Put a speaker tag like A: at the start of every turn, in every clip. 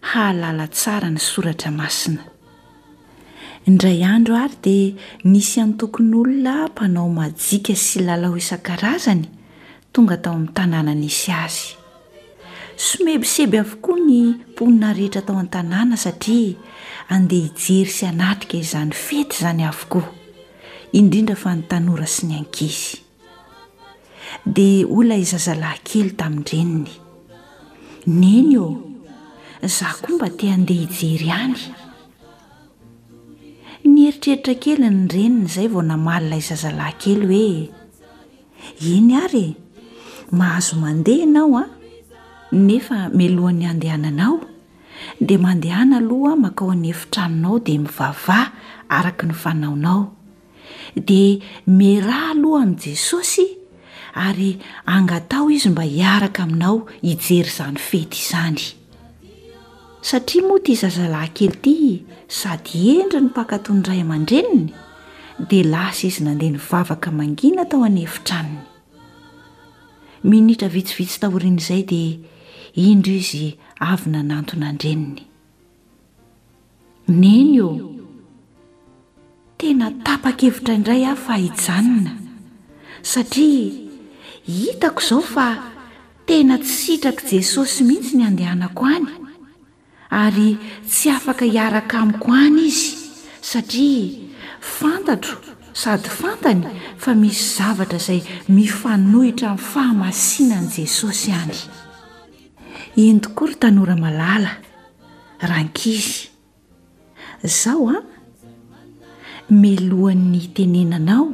A: hahalala tsara ny soratra masina. Indray andro àry dia nisy antokon'olona mpanao majika sy lalao isan-karazany tonga tao amin'ny tanàna nisy azy. Somebiseby avokoa ny mponina rehetra tao an-tanàna satria handeha hijery sy hanatrika izany fety izany avokoa, indrindra fa ny tanora sy ny ankizy. dia hoy ilay zazalahy kely tamin-dreniny, Neny ô, izaho koa mba te handeha hijery any. Nieritreritra kely ny reniny izay vao namaly ilay zazalahy kely hoe, Eny ary e, mahazo mandeha ianao an! Nefa mialohan'ny handehananao, dia mandehana aloha mankao an'efitranonao dia mivavaha araka ny fanaonao. dia miaraha aloha amin'i Jesosy ary angataho Izy mba hiaraka aminao hijery izany fety izany. Satria moa ity zazalahy kely ity sady hendry ny mpankatò ny ray aman-dreniny, dia lasa izy nandeha nivavaka mangina tao an'efitranony. Minitra vitsivitsy taorian'izay dia indro izy avy nanantona an-dreniny. Neny ô! Tena tapa-kevitra indray aho fa hijanona, satria hitako izao fa tena tsy sitrak'i Jesosy mihitsy ny andehanako any, ary tsy afaka hiaraka amiko any Izy, satria fantatro sady fantany fa misy zavatra izay mifanohitra amin'ny fahamasinan'i Jesosy any. Eny tokoa ry tanora malala, rankizy. Zao an! Mialohan'ny hitenenanao,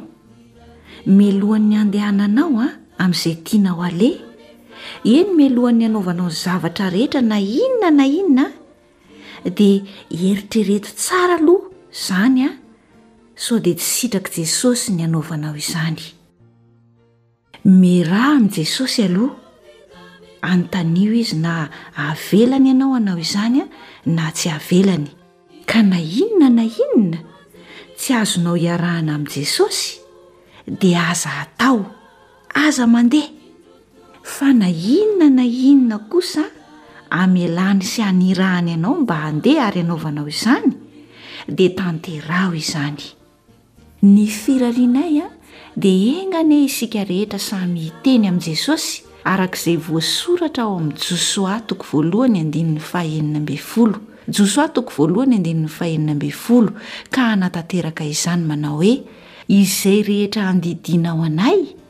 A: mialohan'ny handehananao an, amin'izay tianao haleha, eny mialohan'ny hanaovanao zavatra rehetra na inona na inona an, dia eritrereto tsara aloha izany an, sao dia tsy sitrak'i Jesosy ny hanaovanao izany. Miaraha amin'i Jesosy aloha. Anontanio Izy na avelany ianao hanao izany na tsy avelany. Ka na inona na inona tsy azonao iarahana amin'i Jesosy, dia aza atao, aza mandeha. Fa na inona na inona kosa amelany sy anirahany anao mba handeha ary hanaovanao izany, dia tanteraho izany. Ny firarianay dia enga anie isika rehetra samy hiteny amin'i Jesosy araka izay voasoratra ao amin'ny Josoa toko voalohany andininy fahenina ambin'ny folo, Josoa toko voalohany andininy fahenina ambin'ny folo, ka hanatanteraka izany manao hoe, Izay rehetra handidianao anay,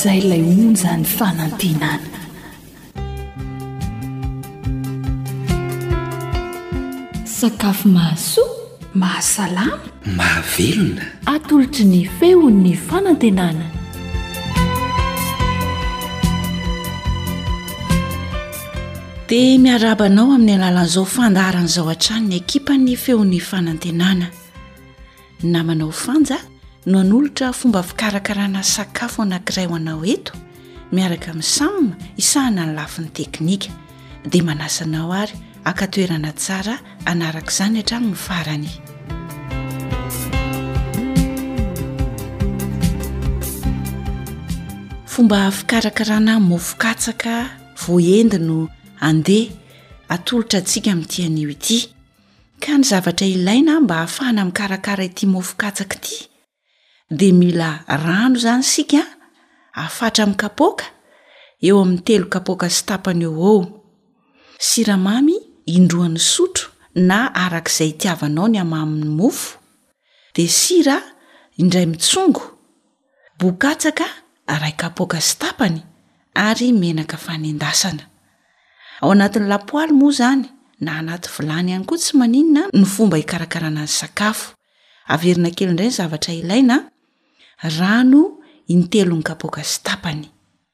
B: Zay lay onjan'ny fanantenana. Sakafo mahasoa, mahasalama.
C: Mahavelona.
B: Atolotry ny feon'ny fanantenana.
A: Dia miarahaba anao amin'ny alalan'izao fandaharana izao hatrany ny ekipan'ny feon'ny fanantenana. Ny namanao Fanja no hanolotra fomba fikarakarana sakafo anankiray ho anao eto miaraka amin'ny Sam isahana ny lafiny teknika. Dia manasa anao ary haka toerana tsara hanaraka izany hatramin'ny farany. Fomba fikarakarana mofo katsaka Voaendy no handeha atolotra antsika amin'ity anio ity. Ka ny zavatra ilaina mba hahafahana mikarakara ity mofo katsaka ity dia mila rano izany isika afatra amin'ny kapoaka eo amin'ny telo kapoaka sy tapany eo ho eo. Siramamy indroan'ny sotro na araka izay itiavanao ny hamamin'ny mofo dia sira indray mitsongo Boho katsaka aray kapoaka sy tapany ary menaka fanendasana. Ao anatin'ny lapoaly moa izany na anaty vilany ihany koa tsy maninona ny fomba hikarakarana ny sakafo. Averina kely indray ny zavatra ilaina, rano intelony kapoaka sy tapany.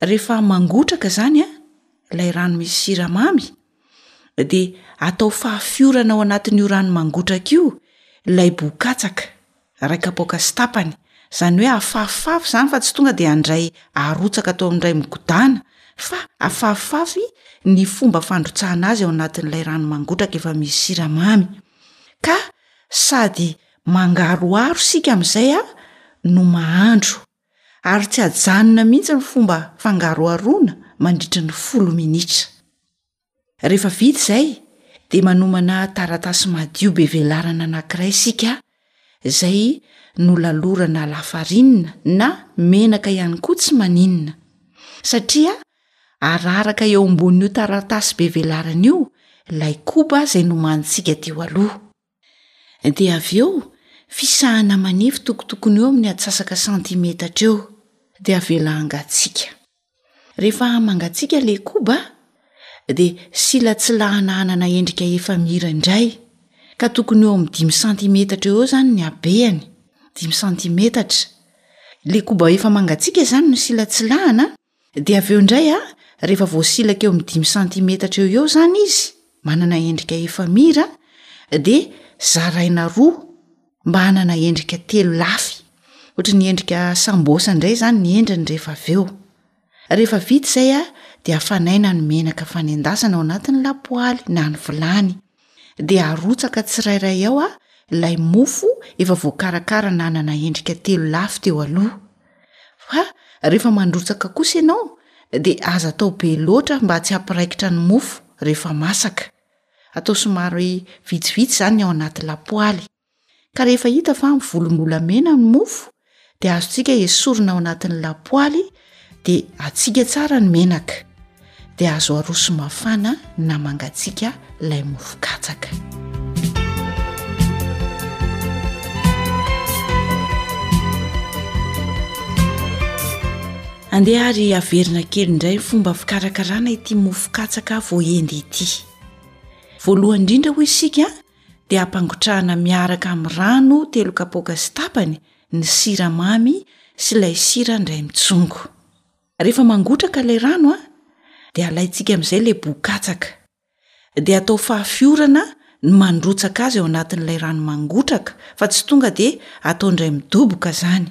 A: Rehefa mangotraka izany a, ilay rano misy siramamy, dia atao fahafiorana ao anatin'io rano mangotraka io ilay bohon-katsaka, iray kapoaka sy tapany, izany hoe afafafy izany fa tsy tonga dia handray arotsaka atao amin'ilay migodàna fa afafafy ny fomba fandrotsahana azy ao anatin'ilay rano mangotraka efa misy siramamy, ka sady mangaroharo isika amin'izay a, no mahandro. ary tsy ajanona mihitsy ny fomba fangaroharoana mandritra ny folo minitra. Rehefa vita izay, dia manomana taratasy madio be velarana anankiray isika izay nolalorana lafarinina na menaka ihany koa tsy maninona, satria araraka eo ambonin'io taratasy be velarana io ilay koba izay nomanintsika teo aloha. Dia avy eo, fisahana manify tokotokony eo amin'ny atsasaka santimetatra eo, dia avela hangatsiaka. Rehefa mangatsiaka ilay koba, dia silatsilahana hanana endrika efamira indray, ka tokony eo amin'ny dimy santimetatra eo eo izany ny habehany, dimy santimetatra. Ilay koba efa mangatsiaka izany no silatsilahana. De avy eo indray a, rehefa voasilaka eo amin'ny dimy santimetatra eo ho eo izany izy, manana endrika efamira, dia zaraina roa mba hanana endrika telo lafy, ohatry ny endrika sambôsa indray izany ny endriny rehefa avy eo. Rehefa vita izay a, dia afanaina ny menaka fanendasana ao anatin'ny lapoaly na ny vilany. dia arotsaka tsirairay ao a lay mofo efa voakarakara nanana endrika telo lafy teo aloha fa rehefa mandrotsaka kosa ianao dia aza atao be loatra mba tsy hampiraikitra ny mofo rehefa masaka atao somary vitsivitsy izany ao anaty lapoaly Ka rehefa hita fa mivolombolamena ny mofo dia azontsika esorina ao anatin'ny lapoaly dia atsika tsara ny menaka dia azo aroso mafana na mangatsika ilay mofo katsaka andeha ary averina kely indray fomba fikarakarana ity mofo katsaka voahendy ity voalohany indrindra hoy isika dia ampangotrahana miaraka amin'ny rano telo kapoaka sy tapany ny siramamy sy ilay sira indray mitsongo. Rehefa mangotraka ilay rano a, dia alaintsika amin'izay ilay boho katsaka. Dia atao fahafiorana ny mandrotsaka azy ao anatin'ilay rano mangotraka fa tsy tonga dia atao indray midoboka izany.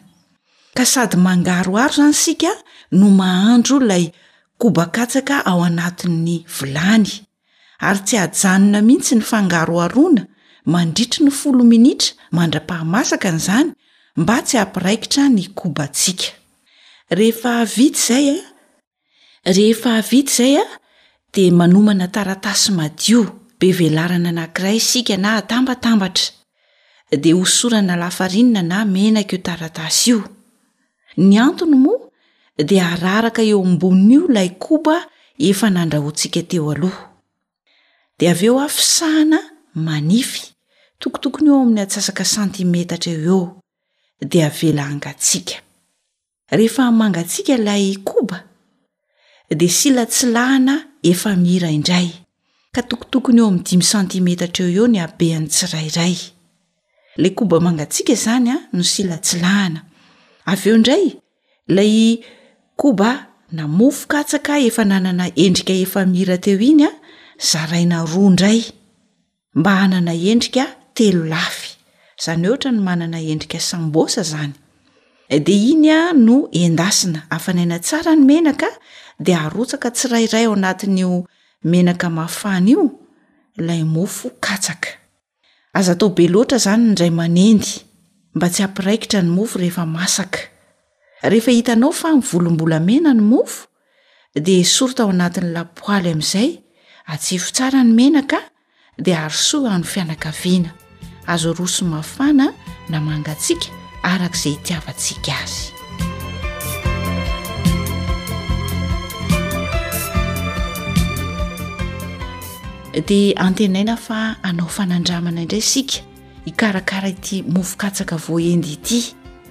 A: Ka sady mangaroharo izany isika no mahandro ilay koba katsaka ao anatin'ny vilany. ary tsy hajanona mihitsy ny fangaroharoana mandritry ny folo minitra mandra-pahamasaka ny izany mba tsy hampiraikitra ny kobantsika. Rehefa vita izay a, rehefa vita izay a, dia manomana taratasy madio be velarana anankiray isika na atambatambatra, dia hosorana lafarinina na menaka io taratasy io, Ny antony moa dia hararaka eo ambonin'io ilay koba efa nandrahoantsika teo aloha. Dia avy eo afisahana manify, tokotokony eo amin'ny atsasaka santimetatra eo eo, dia avela hangatsiaka. Rehefa mangatsiaka ilay koba, dia silatsilahana efamira indray, ka tokotokony eo amin'ny dimy santimetatra eo ho eo ny habean'ny tsirairay. Ilay koba mangatsiaka izany no silatsilahana. Avy eo indray ilay koba na mofo katsaka efa nanana endrika efamira teo iny, zaraina roa indray. mba hanana endrika telo lafy, izany hoe ohatran'ny manana endrika sambosa izany. Dia iny no endasina, hafanaina tsara ny menaka dia arotsaka tsirairay ao anatin'io menaka mafana io ilay mofo katsaka. Aza atao be loatra izany indray manendy mba tsy hampiraikitra ny mofo rehefa masaka. Rehefa hitanao fa mivolombolamena ny mofo dia esory tao anatin'ny lapoaly amin'izay, atsifo tsara ny menaka dia arosoa amin'ny fianakaviana. Azo aroso mafana na mangatsiaka araka izay itiavantsika azy. Dia antenaina fa hanao fanandramana indray isika hikarakara ity mofo katsaka voaendy ity.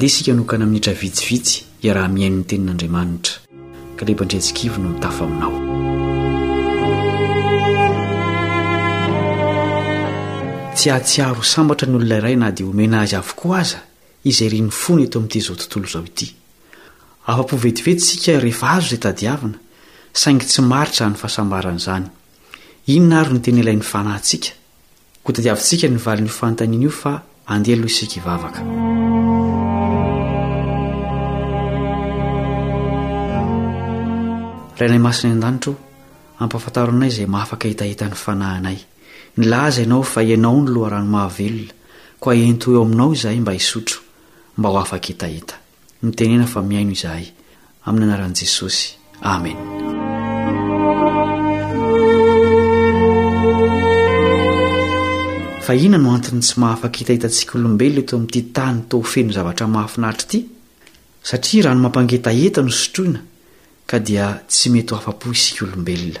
D: Andeha isika hanokana minitra vitsivitsy hiaraha-mihaino ny tenin'Andriamanitra. Kaleba Andriantsikivy no mitafa aminao. Tsy hahatsiaro ho sambatra ny olona iray na dia omena azy avokoa aza izay reny foana eto amin'ity izao tontolo izao ity. Afa-po vetivety isika rehefa azo izay tadiavina, saingy tsy maro izany fahasambarana izany. Inona àry no tena ilain'ny fanahintsika? Hotadiavintsika ny valin'io fanontaniana io fa andeha aloha isika hivavaka. Rainay Masina any an-danitra ô, ampahafantaro anay izay maha afaka hetaheta ny fanahinay. Nilaza ianao fa ianao no loharano mahavelona, koa ento eo aminao izahay mba hisotro, mba ho afa-getaheta. Mitenena fa mihaino izahay. Amin'ny anaran'i Jesosy. Amena. Fa inona no antony tsy mahafa-getaheta antsika olombelona eto amin'ity tany toa feno zavatra mahafinaritra ity? Satria rano mampangetaheta no sotroina, ka dia tsy mety ho afa-po isika olombelona.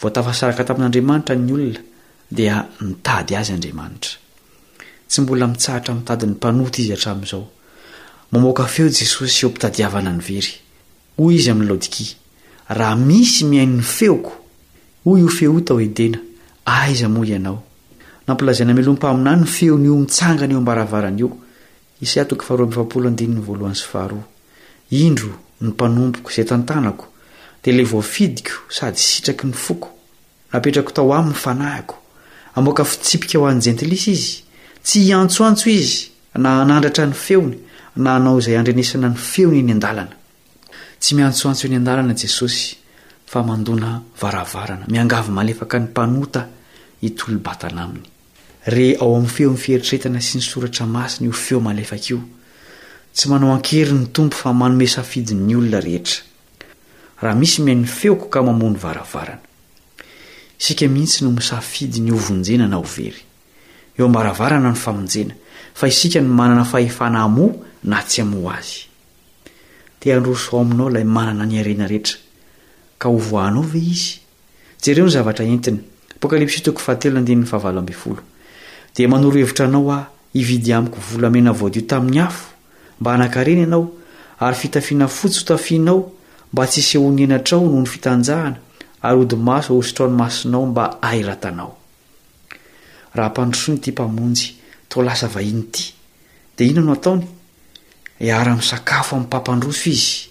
D: Vao tafasaraka tamin'Andriamanitra ny olona dia nitady azy Andriamanitra. Tsy mbola mitsahatra mitady ny mpanota izy hatramin'izao. Mamoaka feo Jesosy eo am-pitadiavana ny very. Hoy izy amin'i Laodikia, Raha misy mihaino ny feoko, hoy io feo io tao Edena, aiza moa ianao? Nampilazaina mialoha ny mpaminany ny feony io mitsangana eo am-baravarana io. Isaiah toko faharoa amby efapolo andininy voalohany sy faharoa, Indro, ny mpanompoko, izay tantanako, dia ilay voafidiko sady sitraky ny foko, napetrako tao aminy ny fanahiko, hamoaka fitsipika ho an'ny jentilisa izy, tsy hiantsoantso izy na hanandratra ny feony na hanao izay handrenesana ny feony eny an-dalana. Tsy miantsoantso eny an-dalana Jesosy fa mandona varavarana, miangavy malefaka ny mpanota hitolo-batana aminy. Re ao amin'ny feon'ny fieritreretana sy ny soratra masina io feo malefaka io. Tsy manao an-keriny ny Tompo fa manome safidy ny olona rehetra. Raha misy mihaino ny feoko ka mamoha ny varavarana. Isika mihitsy no misafidy ny hovonjena na ho very. Eo am-baravarana ny famonjena, fa isika no manana fahefana hamoha na tsy hamoha azy. Te handroso ao aminao ilay manana ny harena rehetra, ka hovoahanao ve izy? Jereo ny zavatra entiny, Apokalypsy toko fahatelo andininy fahavalo ambin'ny folo, Dia manoro hevitra anao aho hividy amiko volamena voadio tamin'ny afo mba hanan-karena ianao, ary fitafiana fotsy hotafianao mba tsy hisehoan'ny henatrao noho ny fitanjahana, ary hodi-maso hahosotrao ny masonao mba hahiratanao. Raha hampandrosoina ity Mpamonjy toa lasa vahiny ity, dia inona no hataony? Hiara-misakafo amin'Impampandroso izy.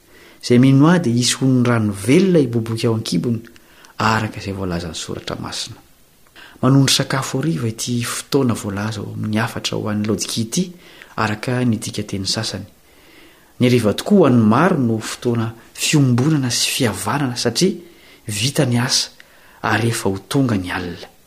D: Izay mino Ahy dia hisy ony rano velona hiboboky ao an-kibony araka izay voalazan'ny Soratra Masina. Manondro sakafo hariva ity fotoana voalaza ao amin'ny hafatra ho an'i Laodikia ity araka ny dikateny sasany. Ny hariva tokoa ho an'ny maro no fotoana fiombonana sy fihavanana satria vita ny asa ary efa ho tonga ny alina.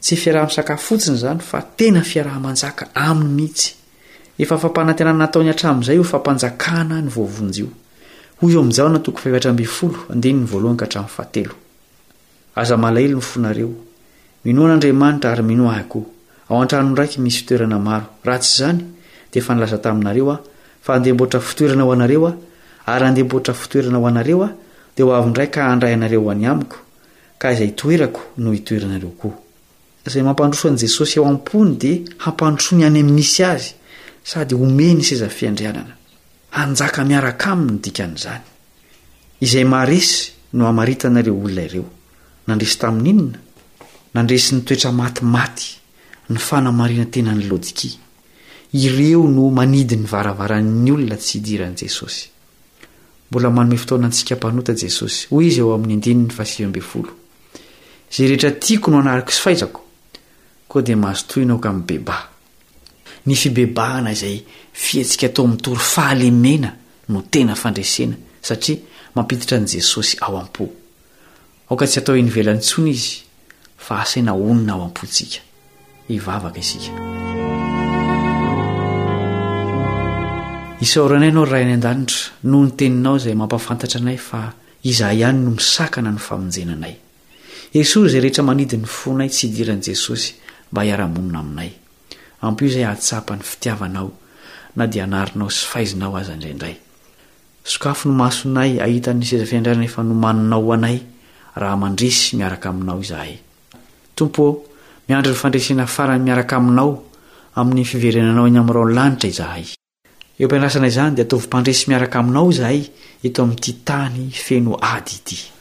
D: Tsy fiaraha-misakafo fotsiny izany fa tena fiaraha-manjaka aminy mihitsy. Efa fampanantenana nataony hatramin'izay io fampanjakana ny voavonjy io. Hoy eo amin'ny Jaona toko fahefatra ambin'ny folo, andininy voalohany ka hatramin'ny fahatelo. Aza malahelo ny fonareo. Minoa an'Andriamanitra ary minoa ahy koa. Ao an-trano iraiko misy fitoerana maro. Raha tsy izany, dia efa nilaza taminareo aho, fa handeha hamboatra fitoerana ho anareo aho. Ary handeha hamboatra fitoerana ho anareo aho, dia ho avy indray ka handray anareo ho any amiko. Ka izay itoerako no hitoeranareo koa. Izay mampandroso an'i Jesosy ao am-pony dia hampandroso ny any amin'ny misy azy sady homeny seza fiandrianana. Hanjaka miaraka aminy no dikan'izany. Izay maharesy no hamaritana ireo olona ireo. Nandresy tamin'inona? Nandresy ny toetra maty maty, ny fanamarinan-tenan'i Laodikia. Ireo no manidy ny varavaran'ny olona tsy hidiran'i Jesosy. Mbola manome fotoana antsika mpanota Jesosy. Hoy izy ao amin'ny andininy fahasivy ambin'ny folo, Izay rehetra tiako no anariko sy faizako, koa dia mazotoina aoka mibebaha. Ny fibebahana izay fihetsika atao mitory fahalemena no tena fandresena satria mampiditra an'i Jesosy ao am-po. Aoka tsy hatao eny ivelany intsony izy fa asaina honina ao am-pontsika. Hivavaka isika. Isaoranay Anao, Ray any An-danitra, noho ny Teninao izay mampahafantatra anay fa Izahay ihany no misakana ny famonjena anay. Esory izay rehetra manidy ny fonay tsy hidiran'i Jesosy mba hiara-monina aminay. Ampio izay hahatsapa ny fitiavanao na dia hanarinao sy faizinao aza indraindray. Sokafy ny masonay hahita ny seza fiandrarana efa nomaninao ho anay raha mandresy miaraka aminao izahay. Tompo ô, miandry ny fandresena farany miaraka aminao amin'ny fiverenanao eny amin'ny rahon'ny lanitra izahay. Eo am-piandrasana izany dia ataovy mpandresy miaraka aminao izahay eto amin'ity tany feno ady ity.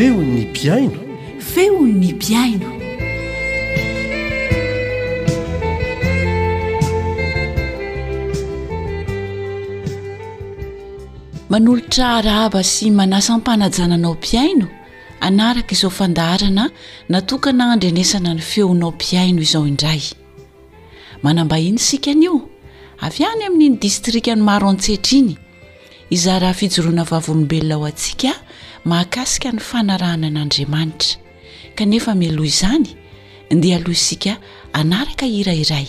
E: Feon'ny
B: mpihaino. Feon'ny mpihaino. Manolotra arahaba sy manasam-panajana anao mpihaino hanaraka izao fandaharana natokana handrenesana ny feonao mpihaino izao indray. Manam-bahiny isika anio, avy any amin'iny distrikan'i Maroantsetra iny, hizara fijoroana vavolombelona ho antsika mahakasika ny fanarahana an'Andriamanitra. Kanefa mialoha izany, ndeha aloha isika
F: hanaraka hira iray.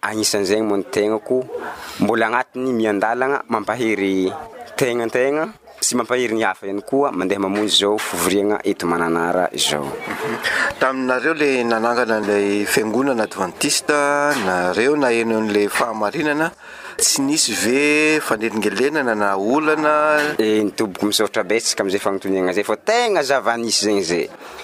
F: Agnisan'izay moa ny tegnako, mbola agnatin'ny miandalana mampahery tegna an-tegna sy mampahery ny hafa ihany koa mandeha mamonjy izao fivoriagna eto Mananara izao.
G: Taminareo le nanangana ilay fiangonana advantista nareo naheno an'le fahamarinana, tsy nisy ve fanelingelenana na olana?
F: Eny tompoko misaotra betsaka amzay fagnontoniagna zay fa tegna zava-nisy zegny zay.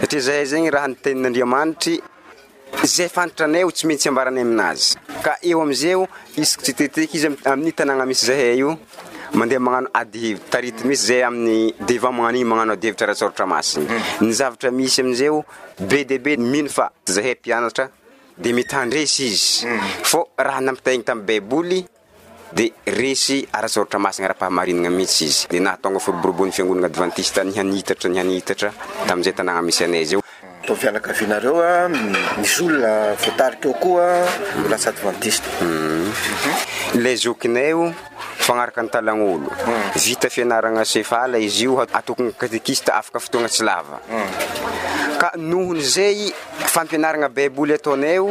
F: Satria izay zegny raha ny tenin'Andriamanitry izay fantranay ho tsy maintsy ambaranay aminazy. Ka eo amizeo isaka tsy teteky izy amin'ny tanàgna misy zahay io mandeha magnano ady hevitra, taritin misy zay amin'ny devant magnano igny magnano ady hevitra ara-tsarotra masina. Mhm. Ny zavatra misy amizeo be dia be mino fa zahay mpianatra dia mety handresy izy. Mhm. Fô raha nampitahaigny tamin'ny baiboly dia resy ara-tsaoritra masina ara-pahamarinana mihitsy izy, dia nahatonga firoborobon'ny Fiangonana Advantista nihanitatra nihanitatra tamin'izay tanàna misy anay
G: izay. Tao fianakavianareo misy olona voatarika ao koa ho lasa Advantista?
F: Hum. Ilay zokinay o, mifagnaraka ny talan'olo, vita fianarana sefala izy io hatokin'ny katekista afaka fotoana tsy lava. Ka nohon'izay fampianarana Baiboly ataonay o,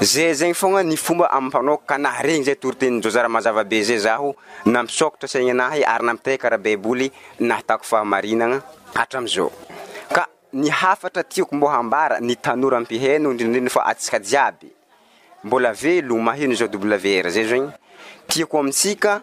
F: Ze zegny fogna ny fomba amam-panaoko ka naharegny zay toritenin'i Jozara mazava be zay zaho, nampisôkatra saigna anahy ary nampitaiko ara-baiboly ny nahitako fahamarinagna hatramizô. Ka ny hafatra tiako mbô hambara ny tanora mpiheno indrindrindra fa antsika jiaby mbola velo maheno zao WR zay zegny, tiako
B: amintsika,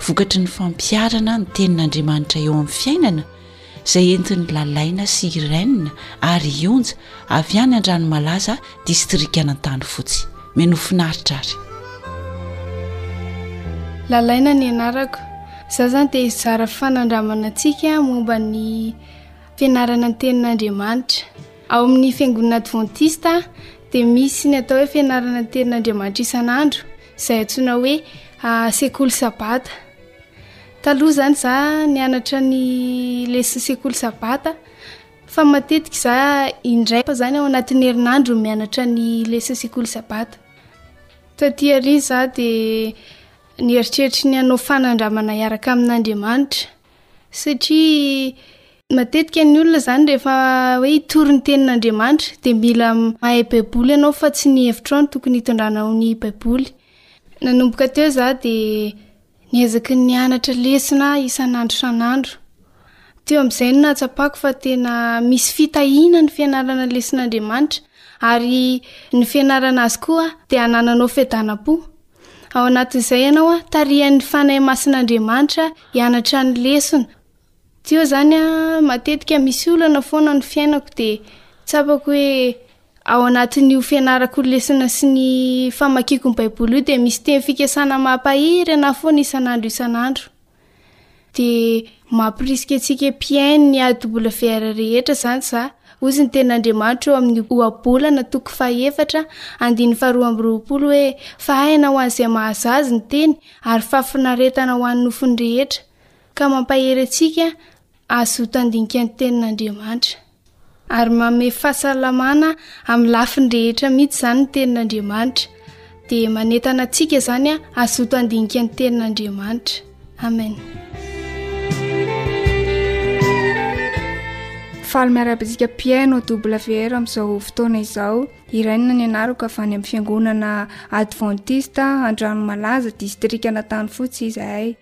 B: vokatry ny fampiharana ny Tenin'Andriamanitra eo amin'ny fiainana, izay entin'i Lalaina sy Irène ary i Onja avy any Andranomalaza distrikan'Antanifotsy. Mihainoa finaritra ary.
H: Lalaina ny anarako. Izaho izany dia hizara fanandramana antsika momba ny fianarana ny Tenin'Andriamanitra. Ao amin'ny Fiangonana Adventista dia misy ny atao hoe fianarana ny Tenin'Andriamanitra isan'andro. izay antsoina hoe ah, sekoly sabata. Taloha izany za nianatra ny lesy sekoly sabata fa matetika za indray fa izany ao anatin'ny herinandro no mianatra ny lesy sekoly sabata. Taty aoriana za dia nieritreritra ny hanao fanandramana hiaraka amin'Andriamanitra. Satria matetika ny olona izany rehefa hoe hitory ny Tenin'Andriamanitra, dia mila mahay Baiboly ianao fa tsy ny hevitrao no tokony hitondranao ny Baiboly. Nanomboka teo izaho dia niezaka nianatra lesona isan'andro isan'andro. Teo amin'izay no nahatsapako fa tena misy fitahiana ny fianarana ny leson'Andriamanitra, ary ny fianarana azy koa dia hanananao fiadanam-po. Ao anatin'izay ianao a, tarihan'ny Fanahy Masin'Andriamanitra hianatra ny lesona. Tsy eo izany a, matetika misy olana foana ny fiainako dia tsapako hoe ao anatin'io fianarako ny lesona sy ny famakiako ny Baiboly io dia misy teny fikasana mampahery anà foana isan'andro isan'andro. Dia mampirisika antsika mpihaino ny AWR rehetra izany za. Hoy izy ny ten'Andriamanitra eo amin'ny ohabolana toko fahefatra andininy faharoa amby roapolo hoe fahahina ho an'izay mahazazy ny teny ary fahafinaretana ho an'ny nofony rehetra. Ka mampahery antsika hazoto handinika ny tenin'Andriamanitra. Ary manome fahasalamana amin'ny lafiny rehetra mihitsy izany ny tenin'Andriamanitra. Dia manentana antsika izany hazoto handinika ny tenin'Andriamanitra. Amen.
I: Faly miarahaba antsika mpihaino WR amin'izao fotoana izao. Iraina ny anarako avy any amin'ny fiangonana Adventiste Andranomalaza, distrikan'Antanifotsy izahay.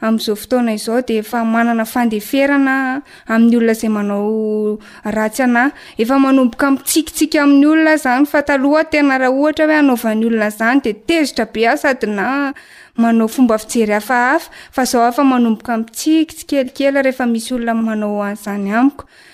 I: Amin'izao fotoana izao dia efa manana fandeferana amin'ny olona izay manao ratsy anà. Efa manomboka mitsikitsiky amin'ny olona izany fa taloha tena raha ohatra hoe hanaovan'ny olona izany dia tezitra be aho sady na manao fomba fijery hafahafa fa izao aho efa manomboka mitsiky tsikelikely rehefa misy olona manao an'izany amiko.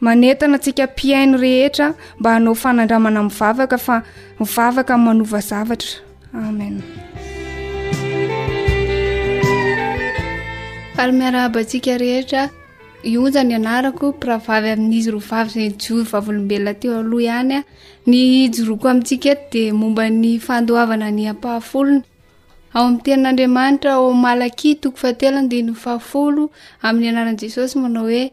I: Manentana antsika mpihaino rehetra mba hanao fanandramana mivavaka fa mivavaka manova zavatra. Amen.
H: Ary miarahaba antsika rehetra. Ionja ny anarako, mpiravavy amin'izy roa vavy izay nijoro vavolombelona teo aloha ihany. Ny hijoroako amintsika eto dia momba ny fandoavana ny ampahafolony. Ao amin'ny tenin'Andriamanitra ao Malakia toko fahatelo andininy fahafolo amin'ny anaran'i Jesosy manao hoe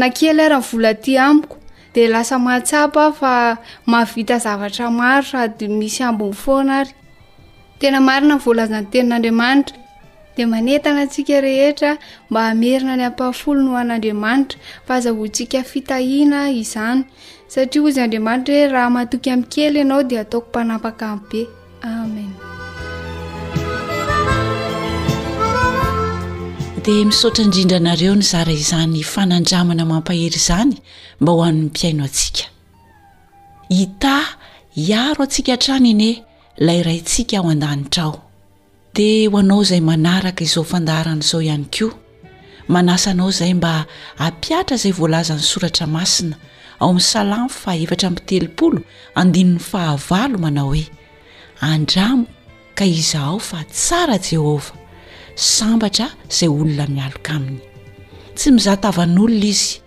H: Na kely ara ny vola aty amiko dia lasa mahatsapa aho fa mahavita zavatra maro sady misy ambiny foana ary. Tena marina ny voalazan'ny tenin'Andriamanitra dia manentana antsika rehetra mba hamerina ny ampahafolo ny ho an'Andriamanitra fa aza hoantsika fitahiana izany satria hoy izy Andriamanitra hoe raha matoky amin'ny kely ianao dia ataoko mpanapaka amin'ny be. Amen.
A: Dia misaotra indrindra anareo nizara izany fanandramana mampahery izany mba ho an'ny mpiaino antsika. Hita hiaro antsika hatrany anie ilay raintsika ao an-danitra ao. Dia ho anao izay manaraka izao fandaharana izao ihany koa, manasa anao izay mba hampihatra izay voalazan'ny soratra masina ao amin'ny Salamo fahaefatra amby telopolo andininy fahavalo manao hoe, Andramo ka izahao fa tsara Jehovah, sambatra izay olona mialoka aminy. Tsy mizatavan'olona izy.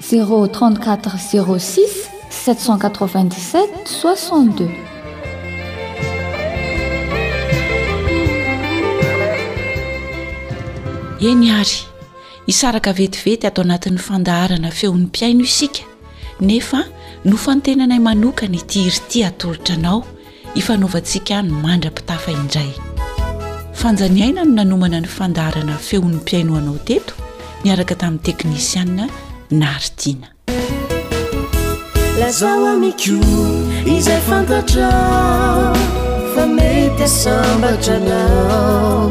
A: Zéro trente quatre
J: zéro
K: six sept cent quatre vingt dix sept soixante deux.
A: Eny ary, hisaraka vetivety ato anatin'ny fandaharana feon'ny mpiaino isika, nefa nofantenanay manokana ity hira ity atolotra anao hifanaovantsika any mandra-pitafa indray. Fanjaniaina no nanomana ny fandaharana Feon'ny mpihaino ho anao teto niaraka tamin'ny teknisiana Naritina.
L: Lazao amiko izay fantatrao fa mety sambatra anao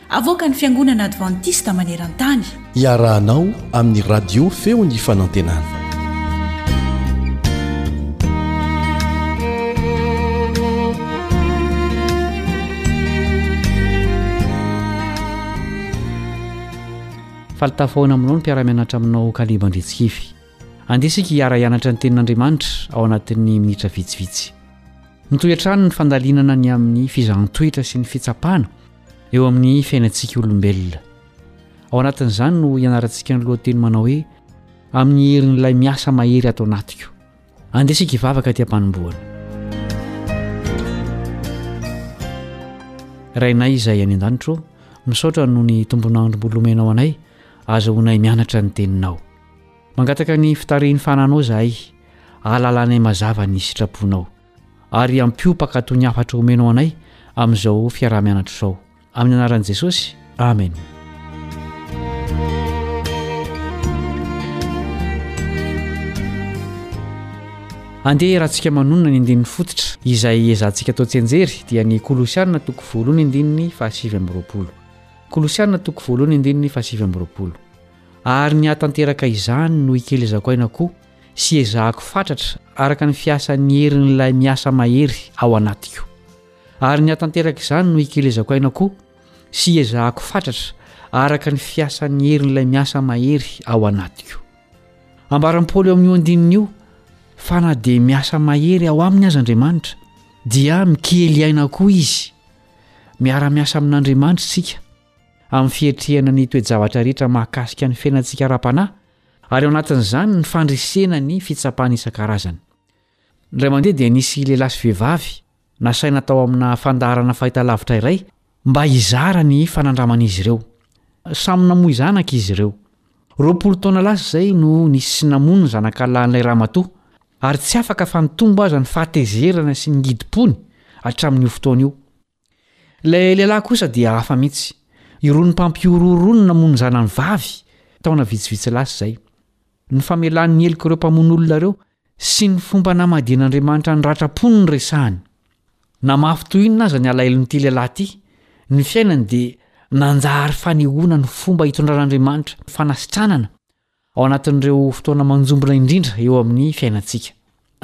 A: Avoakan'ny Fiangonana Advantista maneran-tany.
E: Iarahanao amin'ny Radio Feon'ny Fanantenana.
D: Falitafahona aminao ny mpiara-mianatra aminao Kaliba Andriantsihify. Andeha isika hiara-hianatra ny tenin'Andriamanitra ao anatin'ny minitra vitsivitsy. Mitohy hatrany ny fandalinana ny amin'ny fizahan-toetra sy ny fitsapana eo amin'ny fiainantsika olombelona. Ao anatin'izany no hianarantsika ny lohateny manao hoe amin'ny herin'ilay miasa mahery ato anatiko. Andeha isika hivavaka aty am-panombohana. Rainay izay any an-danitra ô, misaotra noho ny tombon'androm-bola omenao anay ahazoanay mianatra ny Teninao. Mangataka ny fitarihin'ny fananao izahay, ahalalanay mazava ny sitraponao. ary hampiopaka toy ny hafatra omenao anay amin'izao fiaraha-mianatra izao. Amin'ny anaran'i Jesosy, amena. Andeha iarahantsika manonona ny andininy fototra izay hiezahantsika atao tsianjery dia ny Kolosianina toko voalohany andininy fahasivy amby roapolo. Kolosianina toko voalohany andininy fahasivy amby roapolo. Ary ny hahatanteraka izany no ikelezako aina koa sy ezahako fatratra araka ny fiasan'ny herin'ilay miasa mahery ao anatiko. Ary ny hatanteraka izany no ikelezako aina koa sy ezahako fatratra araka ny fiasan'ny herin'ilay miasa mahery ao anatiko. Ambaran'i Paoly eo amin'io andininy io fa na dia miasa mahery ao aminy aza Andriamanitra dia mikely aina koa izy. Miara-miasa amin'Andriamanitra isika amin'ny fietrehana ny toe-javatra rehetra mahakasika ny fiainantsika ara-panahy Ary ao anatin'izany ny fandresena ny fitsapana isan-karazany. Indray mandeha dia nisy lehilahy sy vehivavy nasaina tao amina fandaharana fahitalavitra iray mba hizara ny fanandraman'izy ireo. Samy namoy zanaka izy ireo. Roapolo taona lasa izay no nisy namono ny zanakalahin'ilay ramatoa, ary tsy afaka fa nitombo aza ny fahatezerana sy ny ngidi-pony hatramin'io fotoana io. Ilay lehilahy kosa dia hafa mihitsy. Irony mpampihorohoro irony no namono ny zanany vavy, taona vitsivitsy lasa izay. Ny famelan'ny heloka ireo mpamono olona ireo sy ny fomba namadihan'Andriamanitra ny ratra-po no niresahany. Na mafy toy inona aza ny alahelon'ity lehilahy ity, ny fiainany dia nanjary fanehoana ny fomba itondran'Andriamanitra ny fanasitranana Ao anatin'ireo fotoana manjombona indrindra eo amin'ny fiainantsika.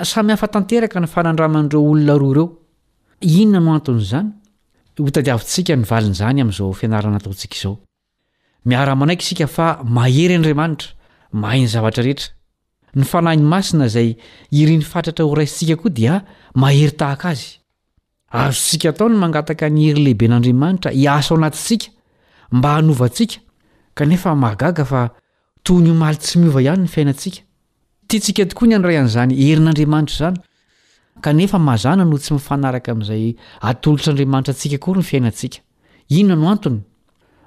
D: Samy hafa tanteraka ny fanandraman'ireo olona roa ireo. Inona no anton'izany? Hotadiavintsika ny valin'izany amin'izao fianarana ataontsika izao. Miara-manaiky isika fa mahery Andriamanitra, mahay ny zavatra rehetra. Ny fanahiny masina izay iriny fatratra horaisintsika koa dia mahery tahaka azy. Azontsika atao ny mangataka ny hery lehiben'Andriamanitra hiasa ao anatintsika mba hanovantsika, kanefa mahagaga fa toy ny omaly tsy miova ihany ny fiainantsika. Tiantsika tokoa ny handray an'izany herin'Andriamanitra izany, kanefa mazàna no tsy mifanaraka amin'izay atolotr'Andriamanitra antsika akory ny fiainantsika. Inona no antony?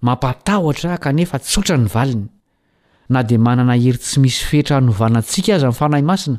D: Mampatahotra kanefa tsotra ny valiny. Na dia manana hery tsy misy fetra hanovana antsika aza ny Fanahy Masina,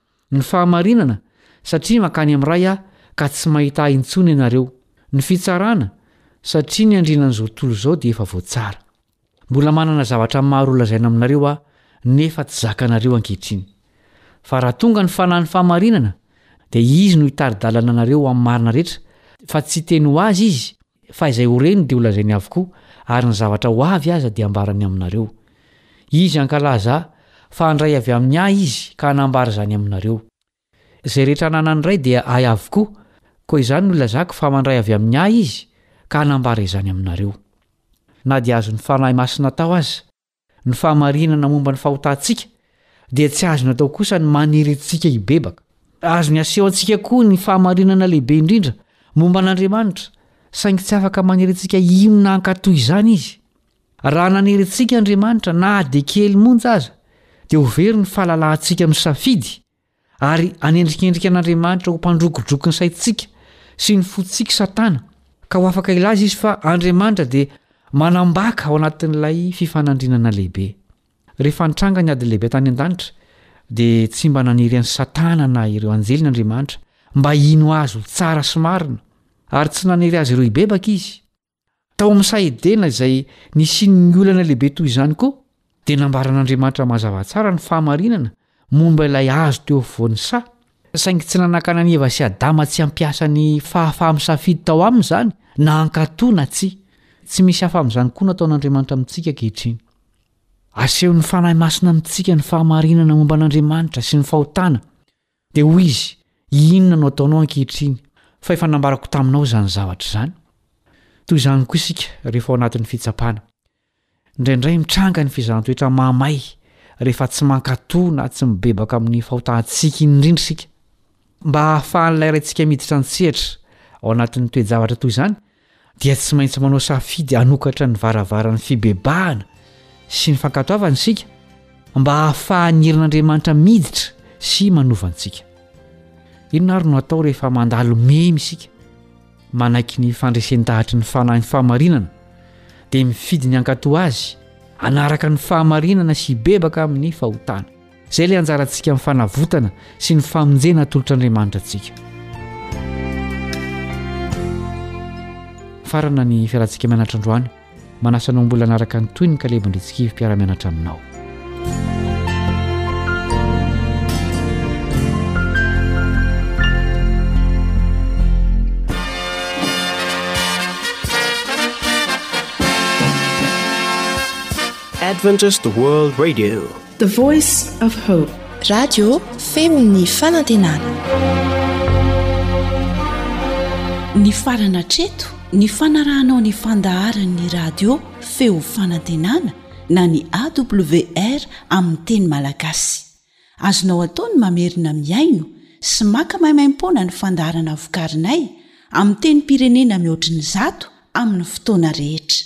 D: Ny fahamarinana, satria mankany amin'ny Ray aho ka tsy mahita ahy intsony ianareo. Ny fitsarana, satria ny andrianan'izao tontolo izao dia efa voatsara. Mbola manana zavatra maro holazaina aminareo aho, nefa tsy zakanareo ankehitriny. Fa raha tonga ny Fanahin'ny fahamarinana, dia Izy no hitari-dalana anareo ho amin'ny marina rehetra, fa tsy hiteny ho azy Izy, Fa izay ho reny dia ho lazainy avokoa, ary ny zavatra ho avy aza dia hambarany aminareo. Izy hankalaza Ahy, fa handray avy amin'ny Ahy Izy ka hanambara izany aminareo. Izay rehetra ananan'ny Ray dia Ahy avokoa, koa izany no ilazako fa mandray avy amin'ny Ahy Izy ka hanambara izany aminareo. Na dia azon'ny Fanahy Masina tao aza. Ny fahamarinana momba ny fahotantsika dia tsy azony atao kosa ny manery antsika hibebaka. Azony aseho antsika koa ny fahamarinana lehibe indrindra momba an'Andriamanitra, saingy tsy afaka manery antsika inona hankatò izany izy. Raha nanery antsika Andriamanitra na dia kely monja aza, dia ho very ny fahalalahantsika misafidy Ary hanendrikendrika an'Andriamanitra ho mpandrokodroko ny saintsika sy ny fontsika Satana, ka ho afaka hilaza izy fa Andriamanitra dia manambaka ao anatin'ilay fifanandrinana lehibe. Rehefa nitranga ny ady lehibe tany an-danitra, dia tsy mba naniry an'i Satana na ireo anjeliny Andriamanitra mba hino azy ho tsara sy marina, ary tsy naniry azy ireo hibebaka izy. Tao amin'ny saha Edena izay nisian'ny olana lehibe toy izany koa, dia nambaran'Andriamanitra mazava tsara ny fahamarinana momba ilay hazo teo afovoan'ny saha, saingy tsy nanakana an'i Eva sy Adama tsy hampiasa ny fahafaha-misafidy tao aminy izany na hankatò na tsia. Tsy misy hafa amin'izany koa nataon'Andriamanitra amintsika ankehitriny. Asehon'ny fanahy masina amintsika ny fahamarinana momba an'Andriamanitra sy ny fahotana. Dia hoy izy, Inona no ataonao ankehitriny, fa efa nambarako taminao izany zavatra izany? Toy izany koa isika rehefa ao anatin'ny fitsapana. Indraindray mitranga ny fizahàn-toetra mahamay rehefa tsy mankatò na tsy mibebaka amin'ny fahotantsika iny indrindra isika. Mba hahafahan'ilay Raintsika miditra an-tsehatra ao anatin'ny toe-javatra toy izany, dia tsy maintsy manao safidy hanokatra ny varavaran'ny fibebahana sy ny fankatoavana isika mba hahafahan'ny herin'Andriamanitra miditra sy manova antsika. Inona ary no atao rehefa mandalo memy isika manaiky ny fandresen-dahatry ny fanahin'ny fahamarinana dia mifidy ny hankatoa azy hanaraka ny fahamarinana sy hibebaka amin'ny fahotana. Izay ilay anjarantsika amin'ny fanavotana sy ny famonjena atolotr'Andriamanitra antsika. Farana ny fiarantsika mianatra androany. Manasa anao mbola hanaraka ny tohiny Kalebo Andritsikivy mpiara-mianatra aminao.
M: Adventist World Radio
N: The Voice of Hope.
O: Radio feon'ny fanantenana.
A: Nifarana hatreto ny fanarahanao ny fandaharan'ny radio feo fanantenana na ny AWR amin'ny teny malagasy. Azonao atao ny mamerina mihaino sy maka maimaimpoana ny fandaharana vokarinay amin'ny tenim-pirenena mihoatry ny zato amin'ny fotoana rehetra.